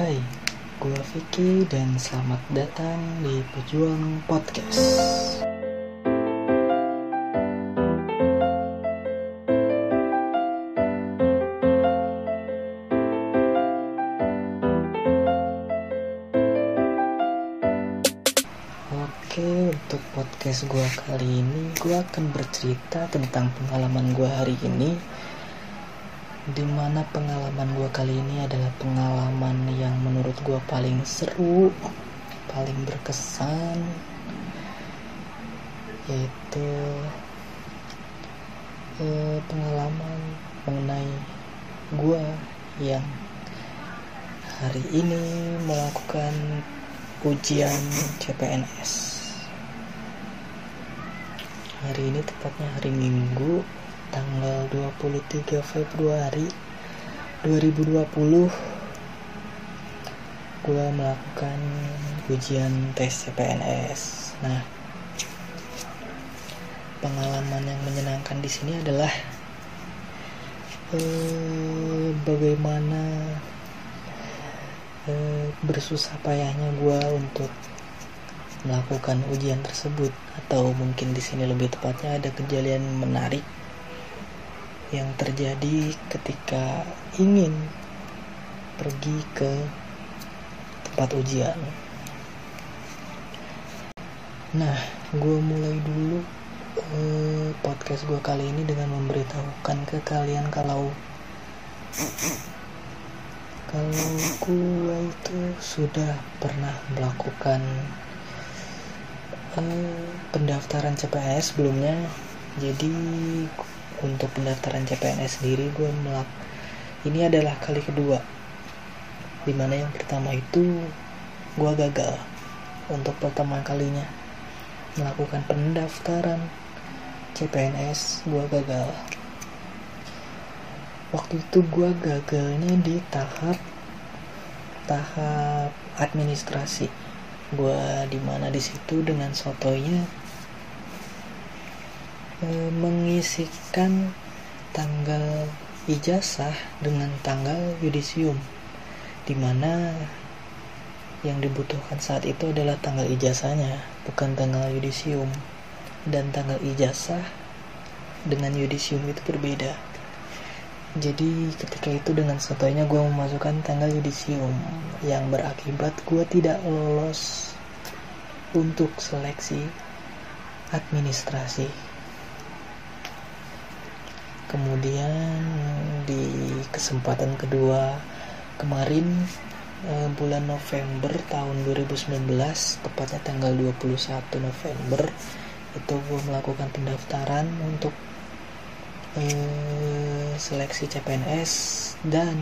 Hai, gue Vicky dan selamat datang di Pejuang Podcast. Oke, untuk podcast gue kali ini, gue akan bercerita tentang pengalaman gue hari ini di mana pengalaman gue kali ini adalah pengalaman yang menurut gue paling seru paling berkesan yaitu eh, pengalaman mengenai gue yang hari ini melakukan ujian CPNS hari ini tepatnya hari Minggu tanggal 23 Februari 2020 gue melakukan ujian tes CPNS nah pengalaman yang menyenangkan di sini adalah eh, bagaimana eh, bersusah payahnya gue untuk melakukan ujian tersebut. Atau mungkin di sini lebih tepatnya ada kejadian menarik yang terjadi ketika ingin pergi ke tempat ujian. Nah, gue mulai dulu eh, podcast gue kali ini dengan memberitahukan ke kalian kalau kalau gue itu sudah pernah melakukan eh, pendaftaran CPS sebelumnya. Jadi untuk pendaftaran CPNS sendiri gue melak ini adalah kali kedua. Di mana yang pertama itu gue gagal untuk pertama kalinya melakukan pendaftaran CPNS gue gagal. Waktu itu gue gagalnya di tahap tahap administrasi. Gue di mana di situ dengan sotonya e, mengisikan tanggal ijazah dengan tanggal yudisium di mana yang dibutuhkan saat itu adalah tanggal ijazahnya bukan tanggal yudisium. Dan tanggal ijazah dengan yudisium itu berbeda. Jadi ketika itu dengan sotonya gue memasukkan tanggal yudisium yang berakibat gue tidak lolos untuk seleksi administrasi kemudian di kesempatan kedua kemarin eh, bulan November tahun 2019 tepatnya tanggal 21 November itu gue melakukan pendaftaran untuk eh, seleksi CPNS dan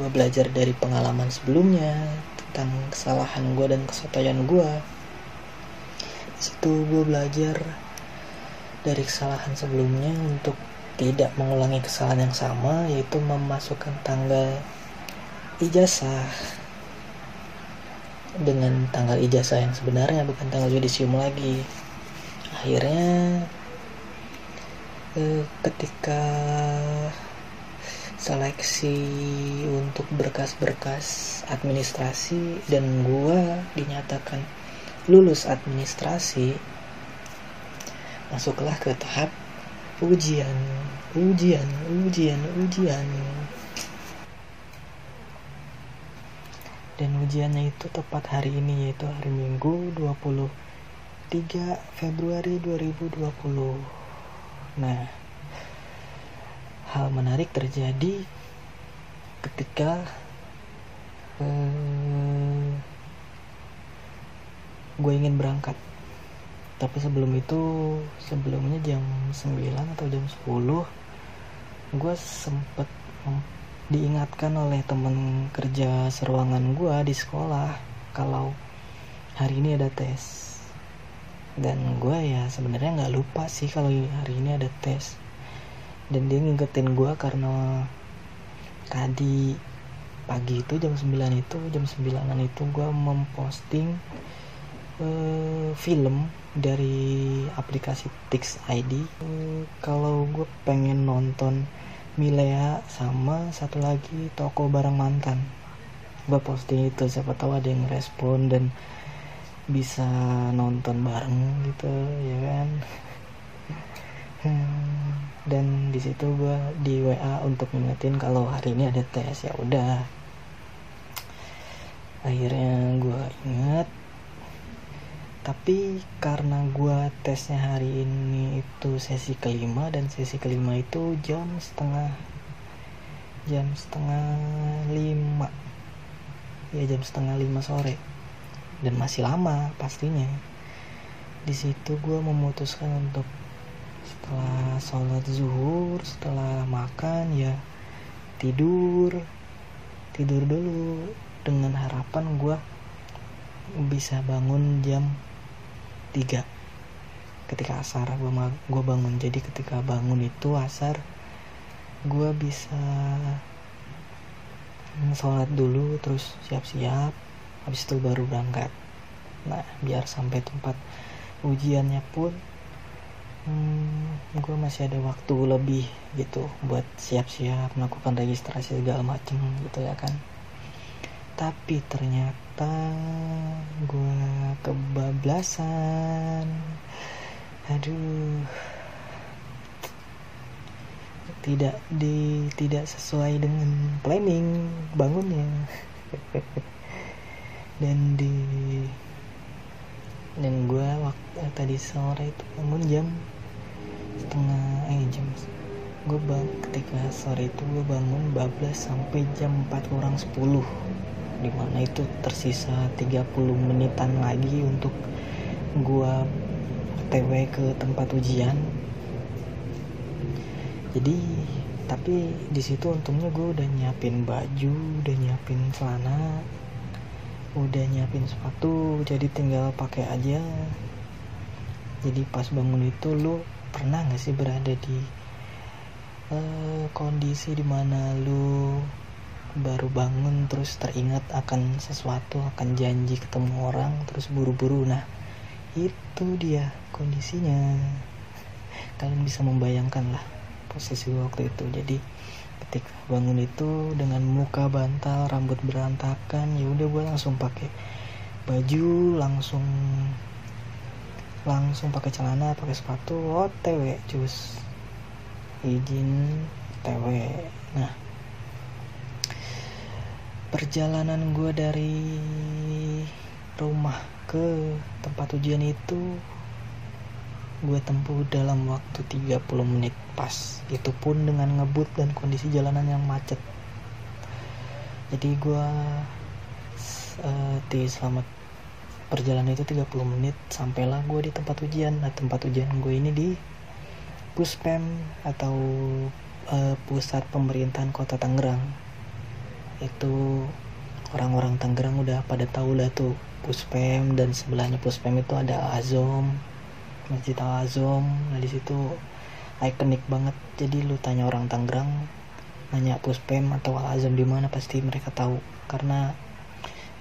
gue belajar dari pengalaman sebelumnya tentang kesalahan gue dan kesotoyan gue situ gue belajar dari kesalahan sebelumnya untuk tidak mengulangi kesalahan yang sama yaitu memasukkan tanggal ijazah dengan tanggal ijazah yang sebenarnya bukan tanggal yudisium lagi. Akhirnya eh, ketika seleksi untuk berkas-berkas administrasi dan gua dinyatakan lulus administrasi masuklah ke tahap ujian ujian ujian ujian. Dan ujiannya itu tepat hari ini yaitu hari Minggu 23 Februari 2020 nah hal menarik terjadi ketika eh, gue ingin berangkat tapi sebelum itu sebelumnya jam 9 atau jam 10 gue sempet diingatkan oleh temen kerja seruangan gue di sekolah kalau hari ini ada tes. Dan gue ya sebenarnya nggak lupa sih kalau hari ini ada tes. Dan dia ngingetin gue karena tadi pagi itu jam 9 itu jam 9an itu gue memposting uh, film dari aplikasi Tix ID kalau gue pengen nonton Milea sama satu lagi toko barang mantan. Gue posting itu siapa tahu ada yang respon dan bisa nonton bareng gitu ya kan? Dan di situ gue di WA untuk ngingetin kalau hari ini ada tes ya udah. Akhirnya gue inget tapi karena gue tesnya hari ini itu sesi kelima dan sesi kelima itu jam setengah jam setengah lima. Ya jam setengah lima sore. Dan masih lama pastinya. Di situ gue memutuskan untuk setelah sholat zuhur setelah makan ya tidur. Tidur dulu dengan harapan gue bisa bangun jam 3 ketika asar gue gue bangun. Jadi ketika bangun itu asar gue bisa sholat dulu terus siap-siap. Habis itu baru berangkat. Nah biar sampai tempat ujiannya pun hmm, gue masih ada waktu lebih gitu buat siap-siap melakukan registrasi segala macem gitu ya kan. Tapi ternyata gue kebablasan. Aduh. Tidak di tidak sesuai dengan planning bangunnya. Dan di dan gue waktu eh, tadi sore itu bangun jam setengah eh jam gue bang ketika sore itu gue bangun bablas sampai jam 4 kurang 10 di mana itu tersisa 30 menitan lagi untuk gua TW ke tempat ujian. Jadi tapi di situ untungnya gue udah nyiapin baju udah nyiapin celana udah nyiapin sepatu jadi tinggal pakai aja. Jadi pas bangun itu lu pernah gak sih berada di uh, kondisi di mana lu baru bangun terus teringat akan sesuatu akan janji ketemu orang terus buru-buru. Nah itu dia kondisinya. Kalian bisa membayangkan lah posisi waktu itu. Jadi ketika bangun itu dengan muka bantal rambut berantakan ya udah gue langsung pakai baju langsung langsung pakai celana pakai sepatu otw cus izin tw nah perjalanan gue dari rumah ke tempat ujian itu gue tempuh dalam waktu 30 menit. Pas itu pun dengan ngebut dan kondisi jalanan yang macet. Jadi gue uh, di selamat perjalanan itu 30 menit sampailah gue di tempat ujian. Nah tempat ujian gue ini di Puspem atau uh, pusat pemerintahan kota Tangerang itu orang-orang Tangerang udah pada tahu lah tuh Puspem dan sebelahnya Puspem itu ada Azom Masjid Al Azom nah di situ ikonik banget. Jadi lu tanya orang Tangerang nanya Puspem atau Al Azom di mana pasti mereka tahu. Karena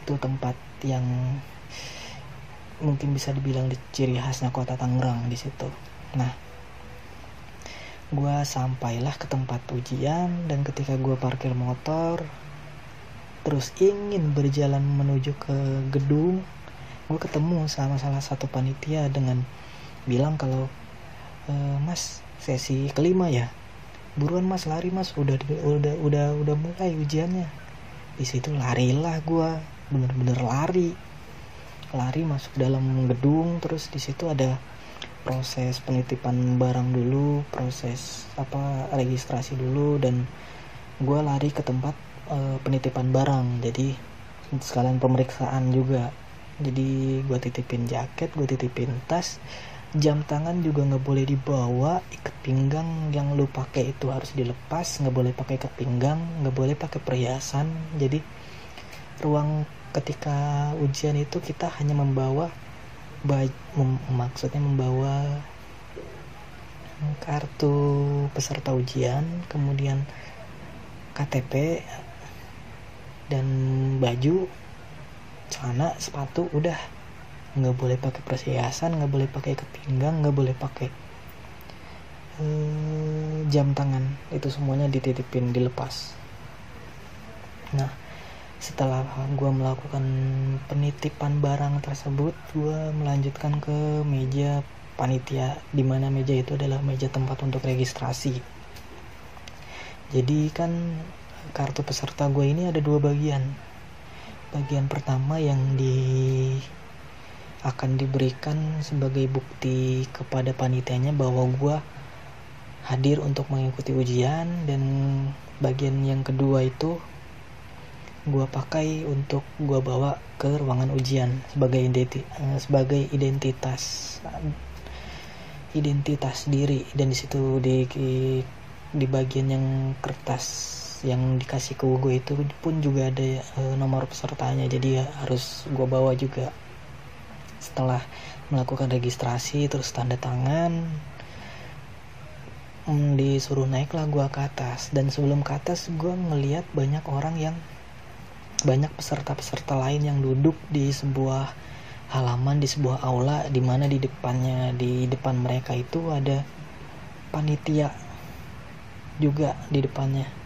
itu tempat yang mungkin bisa dibilang di ciri khasnya kota Tangerang di situ. Nah gue sampailah ke tempat ujian dan ketika gue parkir motor terus ingin berjalan menuju ke gedung gue ketemu sama salah satu panitia dengan bilang kalau e, mas sesi kelima ya? Buruan mas lari mas udah udah udah udah mulai ujiannya. Di situ larilah gue bener-bener lari. Lari masuk dalam gedung terus di situ ada proses penitipan barang dulu proses apa registrasi dulu dan gue lari ke tempat uh, penitipan barang. Jadi sekalian pemeriksaan juga. Jadi gue titipin jaket gue titipin tas jam tangan juga nggak boleh dibawa ikat pinggang yang lu pakai itu harus dilepas nggak boleh pakai ikat pinggang nggak boleh pakai perhiasan. Jadi ruang ketika ujian itu kita hanya membawa mem maksudnya membawa kartu peserta ujian kemudian KTP dan baju celana sepatu udah. Nggak boleh pakai perhiasan nggak boleh pakai kepinggang nggak boleh pakai uh, jam tangan. Itu semuanya dititipin dilepas. Nah setelah gue melakukan penitipan barang tersebut gue melanjutkan ke meja panitia di mana meja itu adalah meja tempat untuk registrasi. Jadi kan kartu peserta gue ini ada dua bagian. Bagian pertama yang di akan diberikan sebagai bukti kepada panitianya bahwa gue hadir untuk mengikuti ujian dan bagian yang kedua itu gue pakai untuk gue bawa ke ruangan ujian sebagai identi uh, sebagai identitas identitas diri. Dan di situ di di bagian yang kertas yang dikasih ke gue itu pun juga ada uh, nomor pesertanya. Jadi ya harus gue bawa juga. Setelah melakukan registrasi terus tanda tangan hmm, disuruh naiklah gue ke atas. Dan sebelum ke atas gue ngeliat banyak orang yang banyak peserta-peserta lain yang duduk di sebuah halaman di sebuah aula di mana di depannya di depan mereka itu ada panitia juga di depannya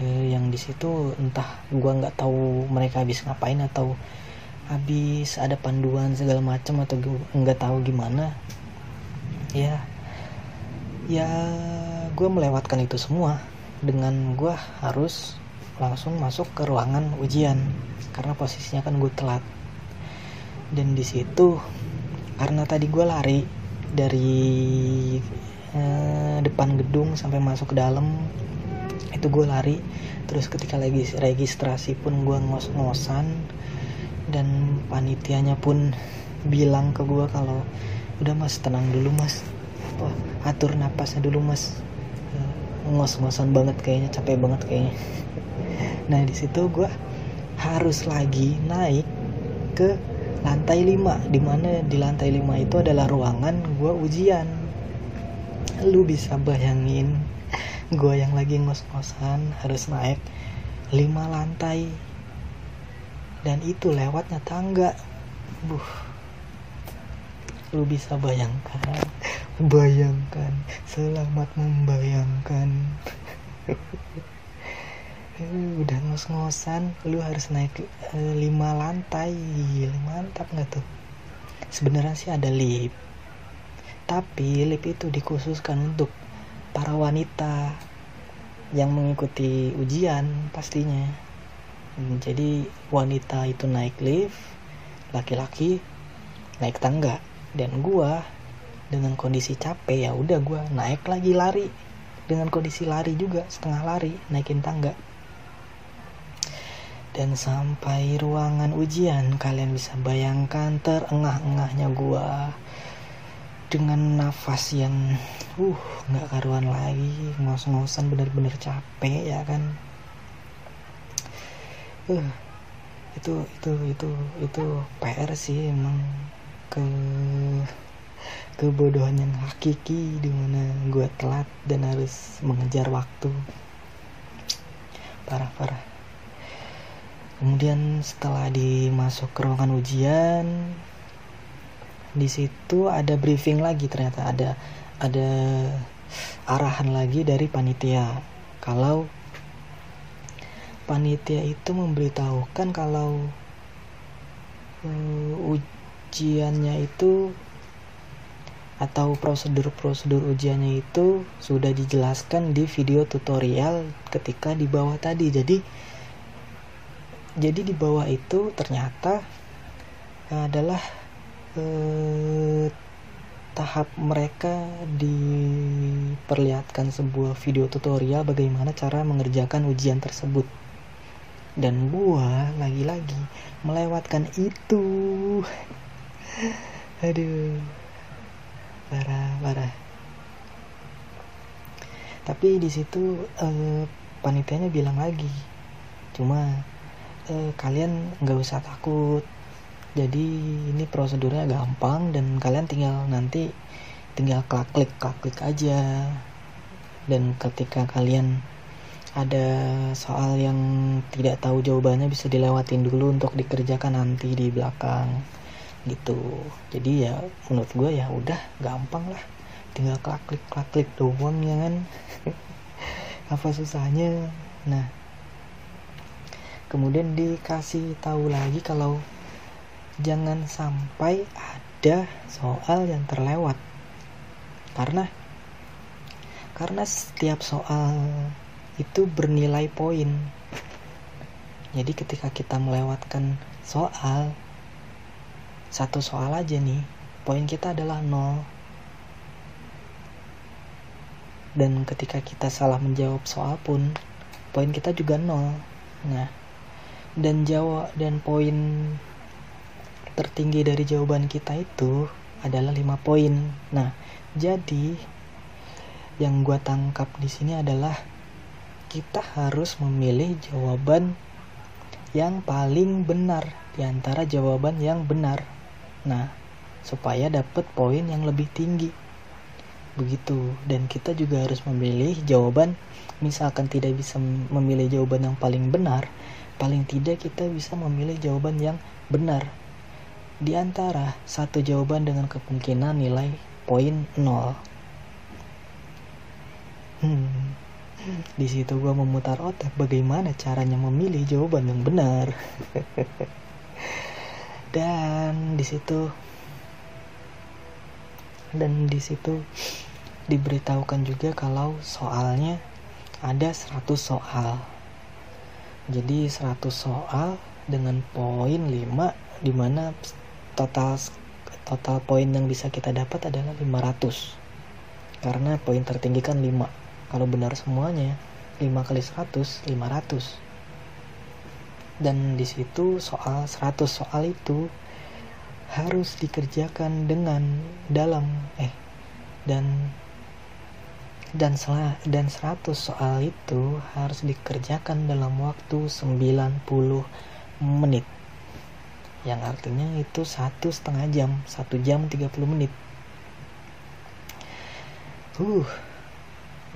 e, yang di situ entah gua nggak tahu mereka habis ngapain atau habis ada panduan segala macam atau nggak tahu gimana. Ya ya gue melewatkan itu semua dengan gue harus langsung masuk ke ruangan ujian karena posisinya kan gue telat. Dan di situ karena tadi gue lari dari eh, depan gedung sampai masuk ke dalam itu gue lari. Terus ketika lagi registrasi pun gue ngos-ngosan dan panitianya pun bilang ke gue kalau udah mas tenang dulu mas. Oh, atur napasnya dulu mas. Eh, ngos-ngosan banget kayaknya capek banget kayaknya. Nah di situ gue harus lagi naik ke lantai 5 di mana di lantai 5 itu adalah ruangan gue ujian. Lu bisa bayangin gue yang lagi ngos-ngosan harus naik 5 lantai. Dan itu lewatnya tangga. Buh. Lu bisa bayangkan. Bayangkan. Selamat membayangkan. Udah ngos-ngosan lu harus naik uh, lima lantai. Mantap nggak tuh? Sebenarnya sih ada lift tapi lift itu dikhususkan untuk para wanita yang mengikuti ujian pastinya. Jadi wanita itu naik lift laki-laki naik tangga. Dan gua dengan kondisi capek ya udah gua naik lagi lari. Dengan kondisi lari juga setengah lari naikin tangga. Dan sampai ruangan ujian kalian bisa bayangkan terengah-engahnya gua dengan nafas yang uh nggak karuan lagi ngos-ngosan bener-bener capek ya kan? Uh itu itu itu itu PR sih emang ke kebodohan yang hakiki di mana gue telat dan harus mengejar waktu. Parah parah. Kemudian setelah dimasuk ke ruangan ujian di situ ada briefing lagi ternyata ada ada arahan lagi dari panitia. Kalau panitia itu memberitahukan kalau uh, ujiannya itu atau prosedur-prosedur ujiannya itu sudah dijelaskan di video tutorial ketika di bawah tadi. Jadi jadi di bawah itu ternyata adalah eh, tahap mereka diperlihatkan sebuah video tutorial bagaimana cara mengerjakan ujian tersebut. Dan gua lagi-lagi melewatkan itu. Aduh. Parah parah. Tapi di situ eh, panitianya bilang lagi cuma eh, kalian nggak usah takut jadi ini prosedurnya gampang dan kalian tinggal nanti tinggal klik klik klik klik aja. Dan ketika kalian ada soal yang tidak tahu jawabannya bisa dilewatin dulu untuk dikerjakan nanti di belakang gitu. Jadi ya menurut gue ya udah gampang lah. Tinggal klik klik klik klik doang ya kan? Apa susahnya? Nah kemudian dikasih tahu lagi kalau jangan sampai ada soal yang terlewat. Karena karena setiap soal itu bernilai poin. Jadi ketika kita melewatkan soal satu soal aja nih poin kita adalah nol. Dan ketika kita salah menjawab soal pun poin kita juga nol. Nah dan jawab dan poin tertinggi dari jawaban kita itu adalah 5 poin. Nah, jadi yang gue tangkap di sini adalah kita harus memilih jawaban yang paling benar di antara jawaban yang benar. Nah, supaya dapat poin yang lebih tinggi. Begitu. Dan kita juga harus memilih jawaban misalkan tidak bisa memilih jawaban yang paling benar, paling tidak kita bisa memilih jawaban yang benar. Di antara satu jawaban dengan kemungkinan nilai poin 0. Hmm. Di situ gue memutar otak bagaimana caranya memilih jawaban yang benar. dan di situ dan di situ diberitahukan juga kalau soalnya ada 100 soal jadi 100 soal dengan poin 5 di mana total total poin yang bisa kita dapat adalah 500 karena poin tertinggi kan 5 kalau benar semuanya 5 kali 100 500 dan di situ soal 100 soal itu harus dikerjakan dengan dalam eh dan dan setelah dan 100 soal itu harus dikerjakan dalam waktu 90 menit yang artinya itu satu setengah jam satu jam 30 menit. Uh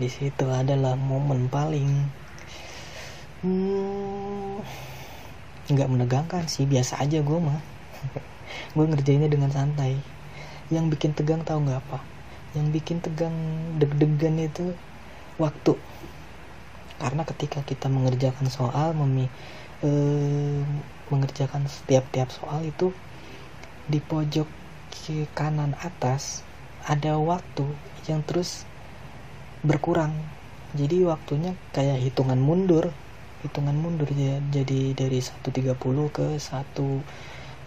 di situ adalah momen paling hmm, nggak menegangkan sih biasa aja gue mah. Gue ngerjainnya dengan santai. Yang bikin tegang tahu nggak apa? Yang bikin tegang deg-degan itu waktu. Karena ketika kita mengerjakan soal memi eh, mengerjakan setiap tiap soal itu di pojok ke kanan atas ada waktu yang terus berkurang. Jadi waktunya kayak hitungan mundur hitungan mundur ya. Jadi dari 130 ke 129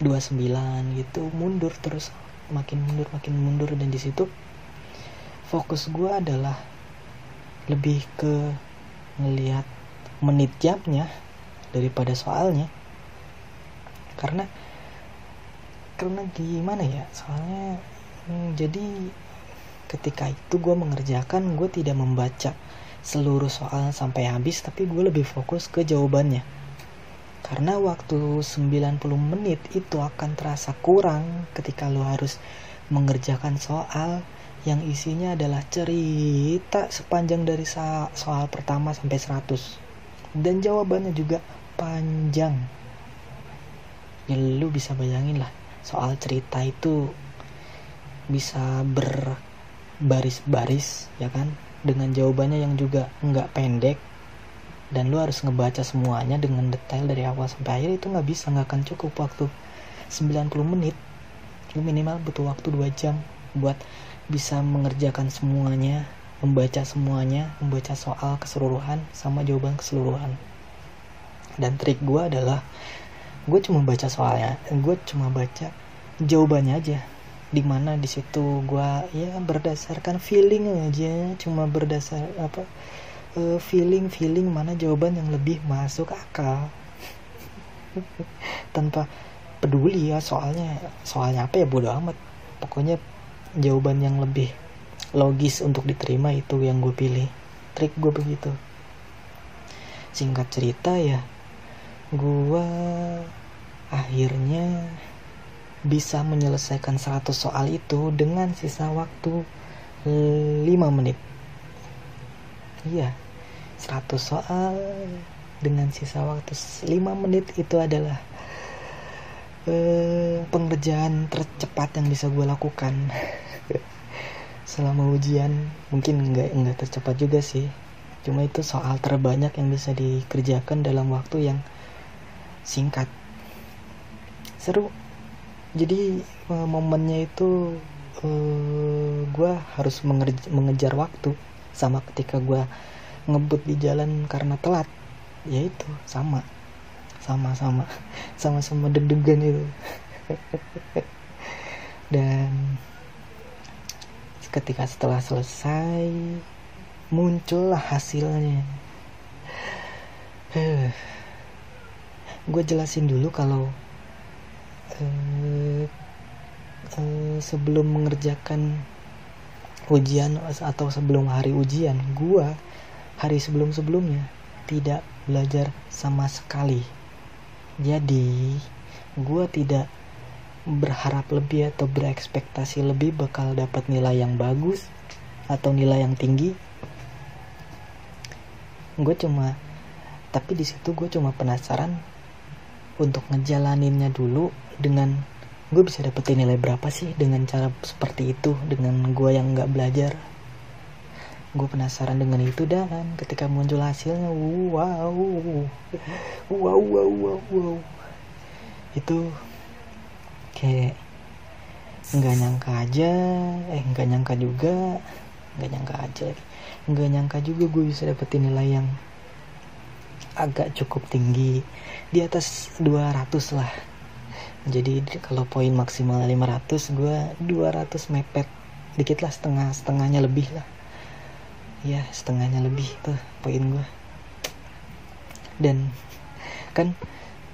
gitu mundur terus. Makin mundur makin mundur. Dan di situ fokus gue adalah lebih ke ngelihat menit jamnya daripada soalnya karena karena gimana ya soalnya hmm, jadi ketika itu gue mengerjakan gue tidak membaca seluruh soal sampai habis tapi gue lebih fokus ke jawabannya. Karena waktu 90 menit itu akan terasa kurang ketika lo harus mengerjakan soal yang isinya adalah cerita sepanjang dari soal pertama sampai 100 dan jawabannya juga panjang ya lu bisa bayangin lah soal cerita itu bisa berbaris-baris ya kan dengan jawabannya yang juga nggak pendek dan lu harus ngebaca semuanya dengan detail dari awal sampai akhir itu nggak bisa nggak akan cukup waktu 90 menit lu minimal butuh waktu 2 jam buat bisa mengerjakan semuanya, membaca semuanya, membaca soal keseluruhan sama jawaban keseluruhan. Dan trik gue adalah gue cuma baca soalnya, gue cuma baca jawabannya aja. Di mana di situ gue ya berdasarkan feeling aja, cuma berdasar apa uh, feeling feeling mana jawaban yang lebih masuk akal. Tanpa peduli ya soalnya soalnya apa ya bodo amat. Pokoknya jawaban yang lebih logis untuk diterima itu yang gue pilih. Trik gue begitu. Singkat cerita ya gue akhirnya bisa menyelesaikan 100 soal itu dengan sisa waktu 5 menit. Iya 100 soal dengan sisa waktu 5 menit itu adalah eh, pengerjaan tercepat yang bisa gue lakukan. Selama ujian mungkin nggak nggak tercepat juga sih. Cuma itu soal terbanyak yang bisa dikerjakan dalam waktu yang singkat. Seru. Jadi uh, momennya itu uh, eh, gue harus mengejar waktu sama ketika gue ngebut di jalan karena telat. Ya itu sama. Sama sama. Sama sama deg-degan itu. Dan ketika setelah selesai muncullah hasilnya. Uh, gue jelasin dulu kalau uh, uh, sebelum mengerjakan ujian atau sebelum hari ujian gue hari sebelum sebelumnya tidak belajar sama sekali. Jadi gue tidak berharap lebih atau berekspektasi lebih bakal dapat nilai yang bagus atau nilai yang tinggi. Gue cuma tapi di situ gue cuma penasaran untuk ngejalaninnya dulu dengan gue bisa dapetin nilai berapa sih dengan cara seperti itu dengan gue yang nggak belajar? Gue penasaran dengan itu dan ketika muncul hasilnya wow wow wow wow wow. Itu kayak nggak nyangka aja eh nggak nyangka juga nggak nyangka aja nggak nyangka juga gue bisa dapetin nilai yang agak cukup tinggi. Di atas 200 lah. Jadi kalau poin maksimal 500 gue 200 mepet. Dikit lah setengah setengahnya lebih lah. Ya setengahnya lebih tuh poin gue dan kan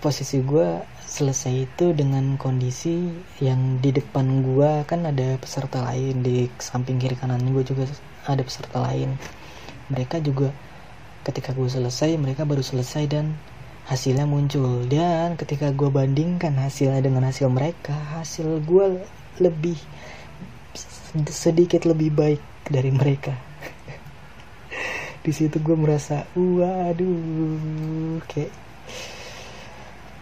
posisi gue selesai itu dengan kondisi yang di depan gue kan ada peserta lain. Di samping kiri kanan gue juga ada peserta lain. Mereka juga ketika gue selesai mereka baru selesai dan hasilnya muncul. Dan ketika gue bandingkan hasilnya dengan hasil mereka hasil gue lebih sedikit lebih baik dari mereka. Di situ gue merasa waduh kayak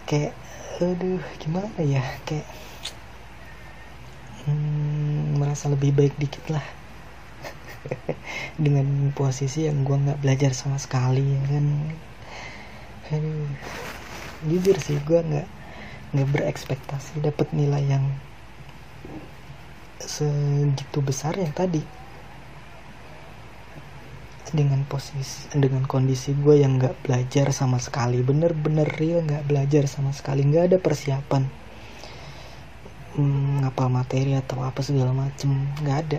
kayak aduh gimana ya? Kayak hmm, merasa lebih baik dikit lah dengan posisi yang gue nggak belajar sama sekali ya kan? Aduh jujur sih gue nggak nggak berekspektasi dapat nilai yang segitu besar yang tadi. Dengan posisi dengan kondisi gue yang nggak belajar sama sekali bener-bener real nggak belajar sama sekali nggak ada persiapan hmm, ngapal materi atau apa segala macem nggak ada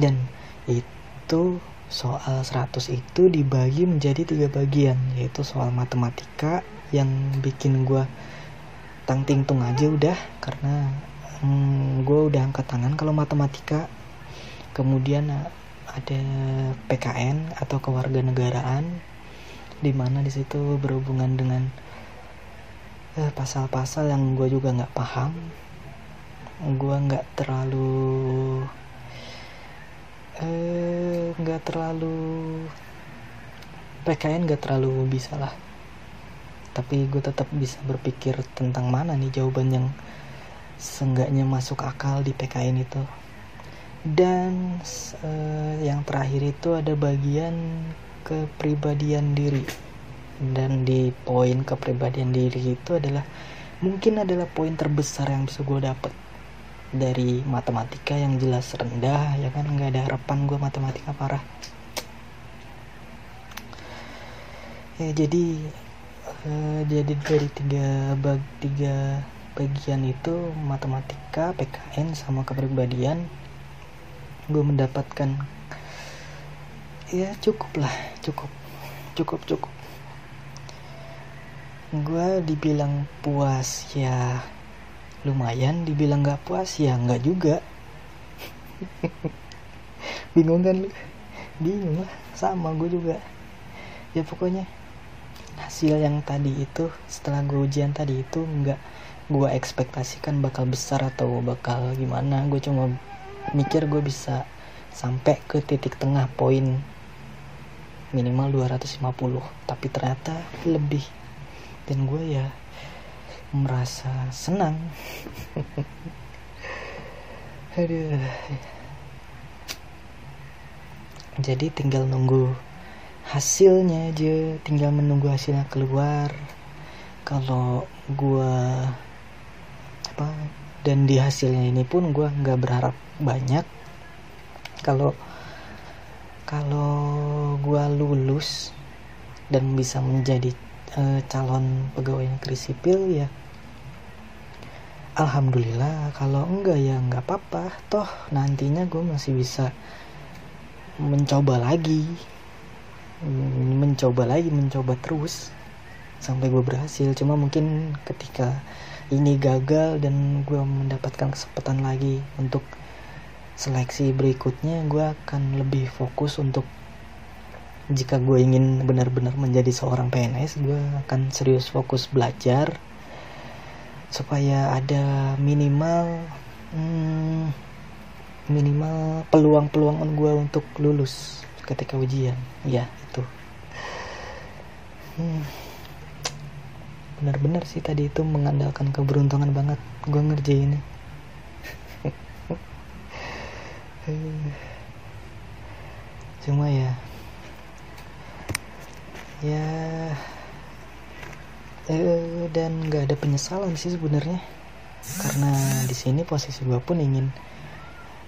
dan itu soal 100 itu dibagi menjadi tiga bagian yaitu soal matematika yang bikin gue tang tung aja udah karena hmm, gue udah angkat tangan kalau matematika. Kemudian ada PKN atau kewarganegaraan di mana di situ berhubungan dengan eh, pasal-pasal eh, yang gue juga nggak paham. Gue nggak terlalu Eh, nggak terlalu PKN nggak terlalu bisa lah. Tapi gue tetap bisa berpikir tentang mana nih jawaban yang seenggaknya masuk akal di PKN itu. Dan uh, yang terakhir itu ada bagian kepribadian diri. Dan di poin kepribadian diri itu adalah mungkin adalah poin terbesar yang bisa gue dapet dari matematika yang jelas rendah ya kan? Nggak ada harapan gue matematika parah. Ya jadi uh, jadi dari tiga bag tiga bagian itu matematika PKN sama kepribadian gue mendapatkan ya cukup lah cukup cukup cukup. Gue dibilang puas ya lumayan dibilang nggak puas ya nggak juga. Bingung kan lu? Bingung lah sama gue juga. Ya pokoknya hasil yang tadi itu setelah gue ujian tadi itu nggak gue ekspektasikan bakal besar atau bakal gimana. Gue cuma mikir gue bisa sampai ke titik tengah poin minimal 250 tapi ternyata lebih. Dan gue ya merasa senang. Aduh. Jadi tinggal nunggu hasilnya aja tinggal menunggu hasilnya keluar. Kalau gue apa dan di hasilnya ini pun gue nggak berharap banyak. Kalau kalau gue lulus dan bisa menjadi uh, calon pegawai negeri sipil ya. Alhamdulillah kalau enggak ya enggak apa-apa. Toh nantinya gue masih bisa mencoba lagi. Mencoba lagi mencoba terus sampai gue berhasil. Cuma mungkin ketika ini gagal dan gue mendapatkan kesempatan lagi untuk seleksi berikutnya gue akan lebih fokus untuk jika gue ingin benar-benar menjadi seorang PNS gue akan serius fokus belajar supaya ada minimal hmm, minimal peluang-peluang gue untuk lulus ketika ujian. Ya itu. Hmm, benar-benar sih tadi itu mengandalkan keberuntungan banget gue ngerjain cuma ya ya. Eh, dan nggak ada penyesalan sih sebenarnya. Karena di sini posisi gue pun ingin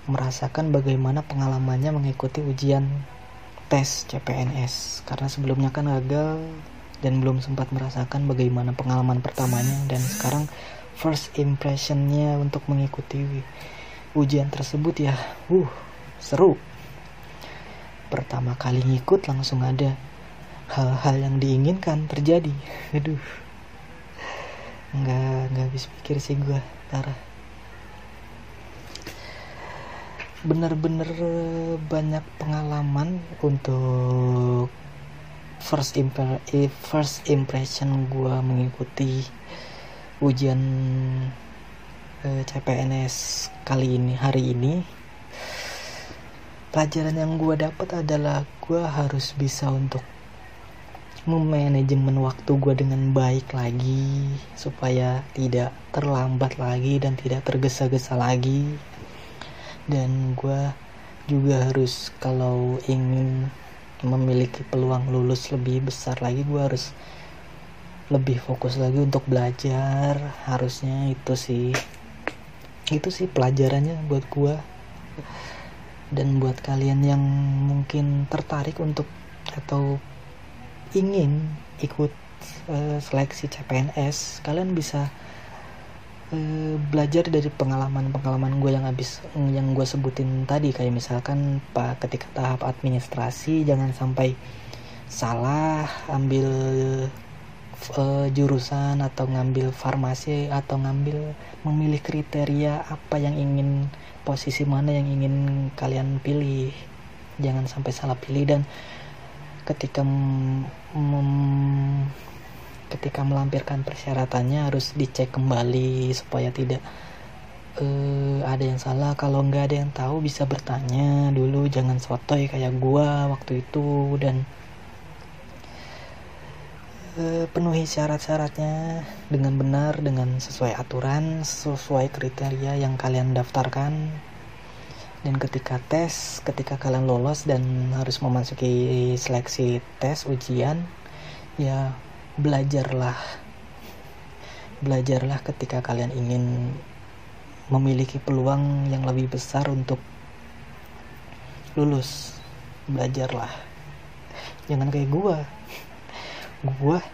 merasakan bagaimana pengalamannya mengikuti ujian tes CPNS karena sebelumnya kan gagal dan belum sempat merasakan bagaimana pengalaman pertamanya dan sekarang first impressionnya untuk mengikuti ujian tersebut ya. Uh seru. Pertama kali ngikut langsung ada hal-hal yang diinginkan terjadi. Aduh. Nggak nggak habis pikir sih gue parah bener-bener banyak pengalaman untuk first impre first impression gue mengikuti ujian eh, CPNS kali ini hari ini. Pelajaran yang gue dapat adalah gue harus bisa untuk memanajemen waktu gue dengan baik lagi supaya tidak terlambat lagi dan tidak tergesa-gesa lagi. Dan gue juga harus kalau ingin memiliki peluang lulus lebih besar lagi gue harus lebih fokus lagi untuk belajar. Harusnya itu sih. Itu sih pelajarannya buat gue dan buat kalian yang mungkin tertarik untuk atau ingin ikut uh, seleksi CPNS kalian bisa uh, belajar dari pengalaman-pengalaman gue yang habis yang gue sebutin tadi. Kayak misalkan pak ketika tahap administrasi jangan sampai salah ambil uh, jurusan atau ngambil farmasi atau ngambil memilih kriteria apa yang ingin posisi mana yang ingin kalian pilih. Jangan sampai salah pilih dan ketika mem, ketika melampirkan persyaratannya harus dicek kembali supaya tidak uh, ada yang salah. Kalau nggak ada yang tahu bisa bertanya dulu jangan sotoy kayak gua waktu itu dan uh, penuhi syarat-syaratnya dengan benar dengan sesuai aturan sesuai kriteria yang kalian daftarkan dan ketika tes ketika kalian lolos dan harus memasuki seleksi tes ujian ya belajarlah. Belajarlah ketika kalian ingin memiliki peluang yang lebih besar untuk lulus. Belajarlah. Jangan kayak gua. Gua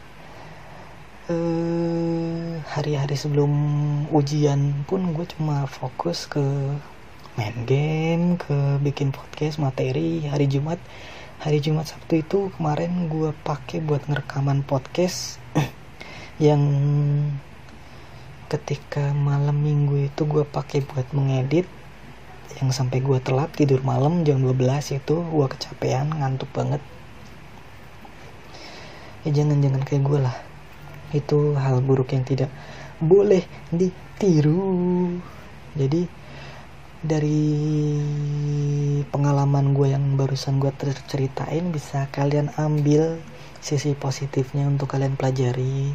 eh, hari-hari sebelum ujian pun gue cuma fokus ke main game ke bikin podcast materi. Hari Jumat hari Jumat Sabtu itu kemarin gue pakai buat ngerekaman podcast. Yang ketika malam minggu itu gue pakai buat mengedit. Yang sampai gue telat tidur malam jam 12 itu gue kecapean ngantuk banget. Ya jangan-jangan kayak gue lah. Itu hal buruk yang tidak boleh ditiru. Jadi dari pengalaman gue yang barusan gue ceritain bisa kalian ambil sisi positifnya untuk kalian pelajari.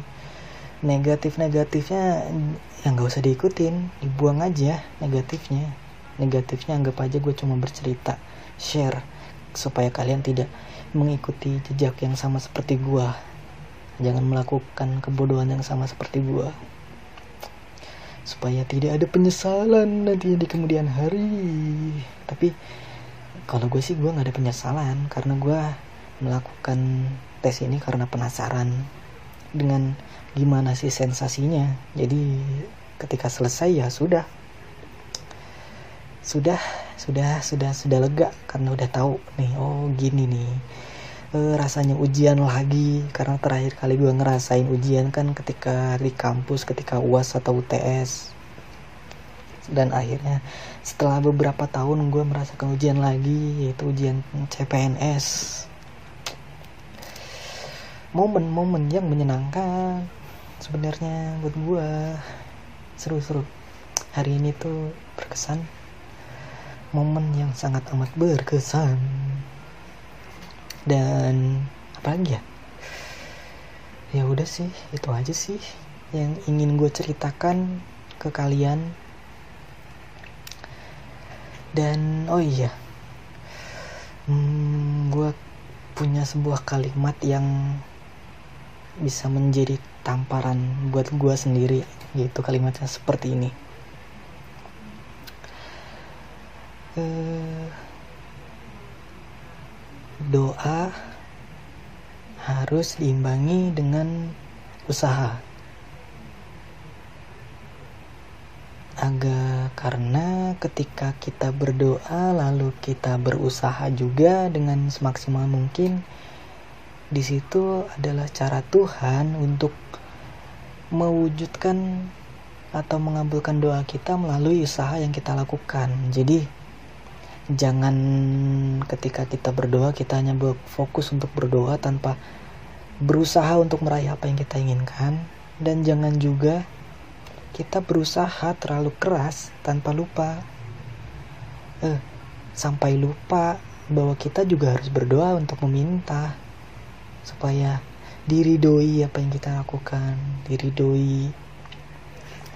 Negatif negatifnya yang gak usah diikutin dibuang aja negatifnya. Negatifnya anggap aja gue cuma bercerita share supaya kalian tidak mengikuti jejak yang sama seperti gue jangan melakukan kebodohan yang sama seperti gue supaya tidak ada penyesalan nantinya di kemudian hari. Tapi kalau gue sih gue nggak ada penyesalan. Karena gue melakukan tes ini karena penasaran dengan gimana sih sensasinya. Jadi ketika selesai ya sudah. Sudah sudah sudah sudah lega. Karena udah tahu nih oh gini nih e, rasanya ujian lagi karena terakhir kali gue ngerasain ujian kan ketika di kampus ketika uas atau UTS dan akhirnya setelah beberapa tahun gue merasakan ujian lagi yaitu ujian CPNS momen-momen yang menyenangkan sebenarnya buat gue seru-seru. Hari ini tuh berkesan. Momen yang sangat amat berkesan dan apa lagi ya? Ya udah sih itu aja sih yang ingin gue ceritakan ke kalian. Dan oh iya. Hmm, gue punya sebuah kalimat yang bisa menjadi tamparan buat gue sendiri gitu kalimatnya seperti ini. Uh, doa harus diimbangi dengan usaha agak karena ketika kita berdoa lalu kita berusaha juga dengan semaksimal mungkin di situ adalah cara Tuhan untuk mewujudkan atau mengabulkan doa kita melalui usaha yang kita lakukan. Jadi jangan ketika kita berdoa kita hanya fokus untuk berdoa tanpa berusaha untuk meraih apa yang kita inginkan. Dan jangan juga kita berusaha terlalu keras tanpa lupa. Eh sampai lupa bahwa kita juga harus berdoa untuk meminta supaya diridoi apa yang kita lakukan diridoi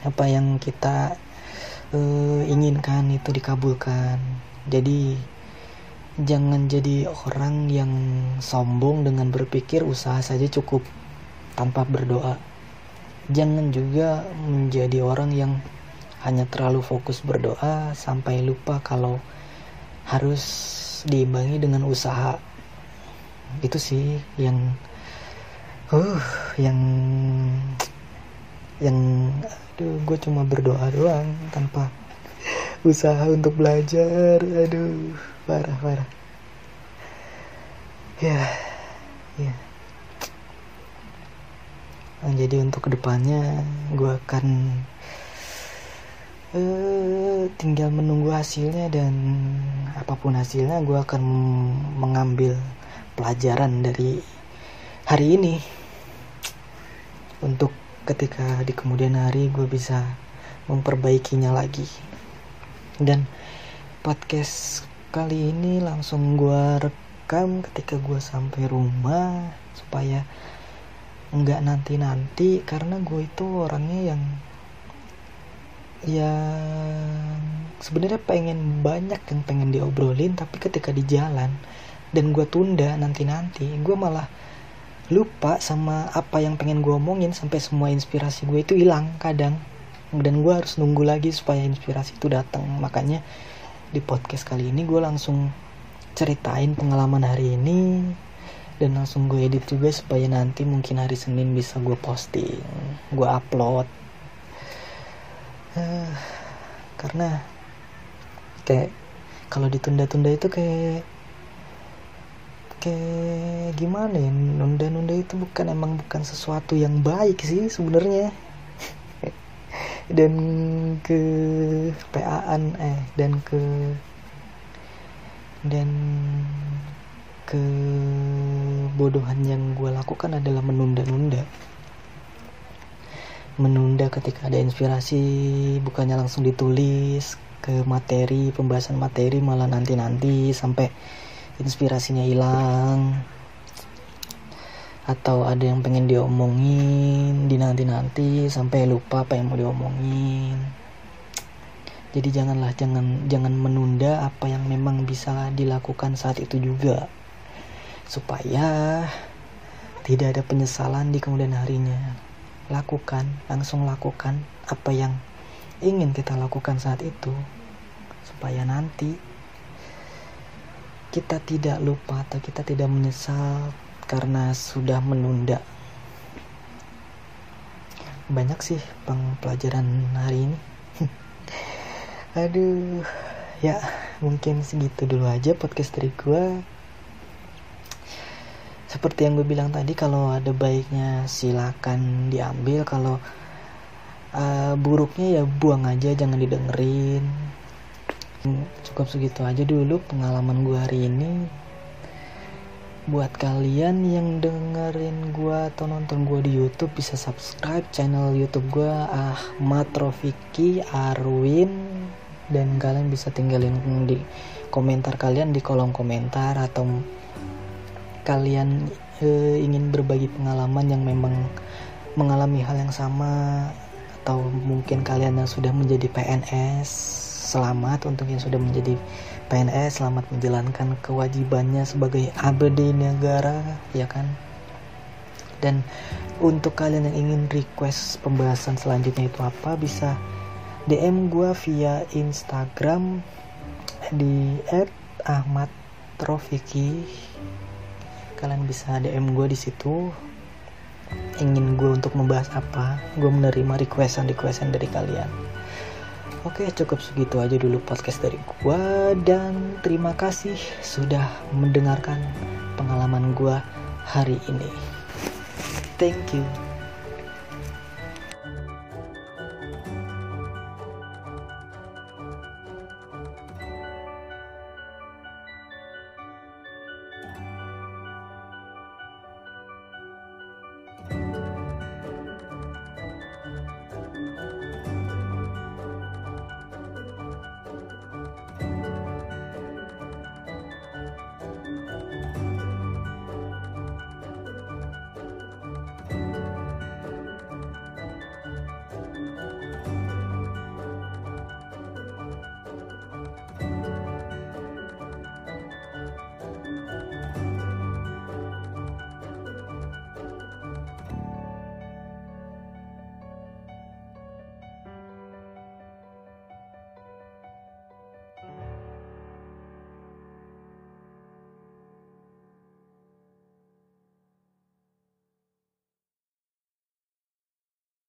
apa yang kita uh, inginkan itu dikabulkan jadi jangan jadi orang yang sombong dengan berpikir usaha saja cukup tanpa berdoa. Jangan juga menjadi orang yang hanya terlalu fokus berdoa sampai lupa kalau harus diimbangi dengan usaha. Itu sih yang uh yang yang aduh gue cuma berdoa doang tanpa usaha untuk belajar. Aduh parah parah. Ya ya. Nah, jadi untuk ke depannya gue akan uh, tinggal menunggu hasilnya dan apa pun hasilnya gue akan mengambil pelajaran dari hari ini. Untuk ketika di kemudian hari gue bisa memperbaikinya lagi dan podcast kali ini langsung gue rekam ketika gue sampai rumah supaya nggak nanti-nanti karena gue itu orangnya yang yang sebenarnya pengen banyak yang pengen diobrolin tapi ketika di jalan dan gue tunda nanti-nanti gue malah lupa sama apa yang pengen gue omongin sampai semua inspirasi gue itu hilang kadang dan gue harus nunggu lagi supaya inspirasi itu datang. Makanya di podcast kali ini gue langsung ceritain pengalaman hari ini dan langsung gue edit juga supaya nanti mungkin hari Senin bisa gue posting gue upload. Uh, karena kayak kalau ditunda-tunda itu kayak kayak gimana ya? Nunda-nunda itu bukan emang bukan sesuatu yang baik sih sebenarnya dan ke PAan eh dan ke dan kebodohan yang gue lakukan adalah menunda-nunda. Menunda ketika ada inspirasi bukannya langsung ditulis ke materi pembahasan materi malah nanti-nanti sampai inspirasinya hilang atau ada yang pengen diomongin di nanti-nanti sampai lupa apa yang mau diomongin. Jadi janganlah jangan jangan menunda apa yang memang bisa dilakukan saat itu juga. Supaya tidak ada penyesalan di kemudian harinya. Lakukan langsung lakukan apa yang ingin kita lakukan saat itu. Supaya nanti kita tidak lupa atau kita tidak menyesal karena sudah menunda. Banyak sih pelajaran hari ini. Aduh ya mungkin segitu dulu aja podcast dari gue seperti yang gue bilang tadi kalau ada baiknya silakan diambil. Kalau uh, buruknya ya buang aja jangan didengerin. Cukup segitu aja dulu pengalaman gue hari ini buat kalian yang dengerin gue atau nonton gue di YouTube bisa subscribe channel YouTube gue Ahmad Rofiki Arwin. Dan kalian bisa tinggalin di komentar kalian di kolom komentar atau kalian e, ingin berbagi pengalaman yang memang mengalami hal yang sama atau mungkin kalian yang sudah menjadi PNS selamat untuk yang sudah menjadi PNS selamat menjalankan kewajibannya sebagai ABD negara ya kan? Dan untuk kalian yang ingin request pembahasan selanjutnya itu apa bisa DM gue via Instagram di @ahmadrofiki. Kalian bisa DM gue di situ. Ingin gue untuk membahas apa gue menerima requestan requestan dari kalian oke cukup segitu aja dulu podcast dari gue dan terima kasih sudah mendengarkan pengalaman gue hari ini. Thank you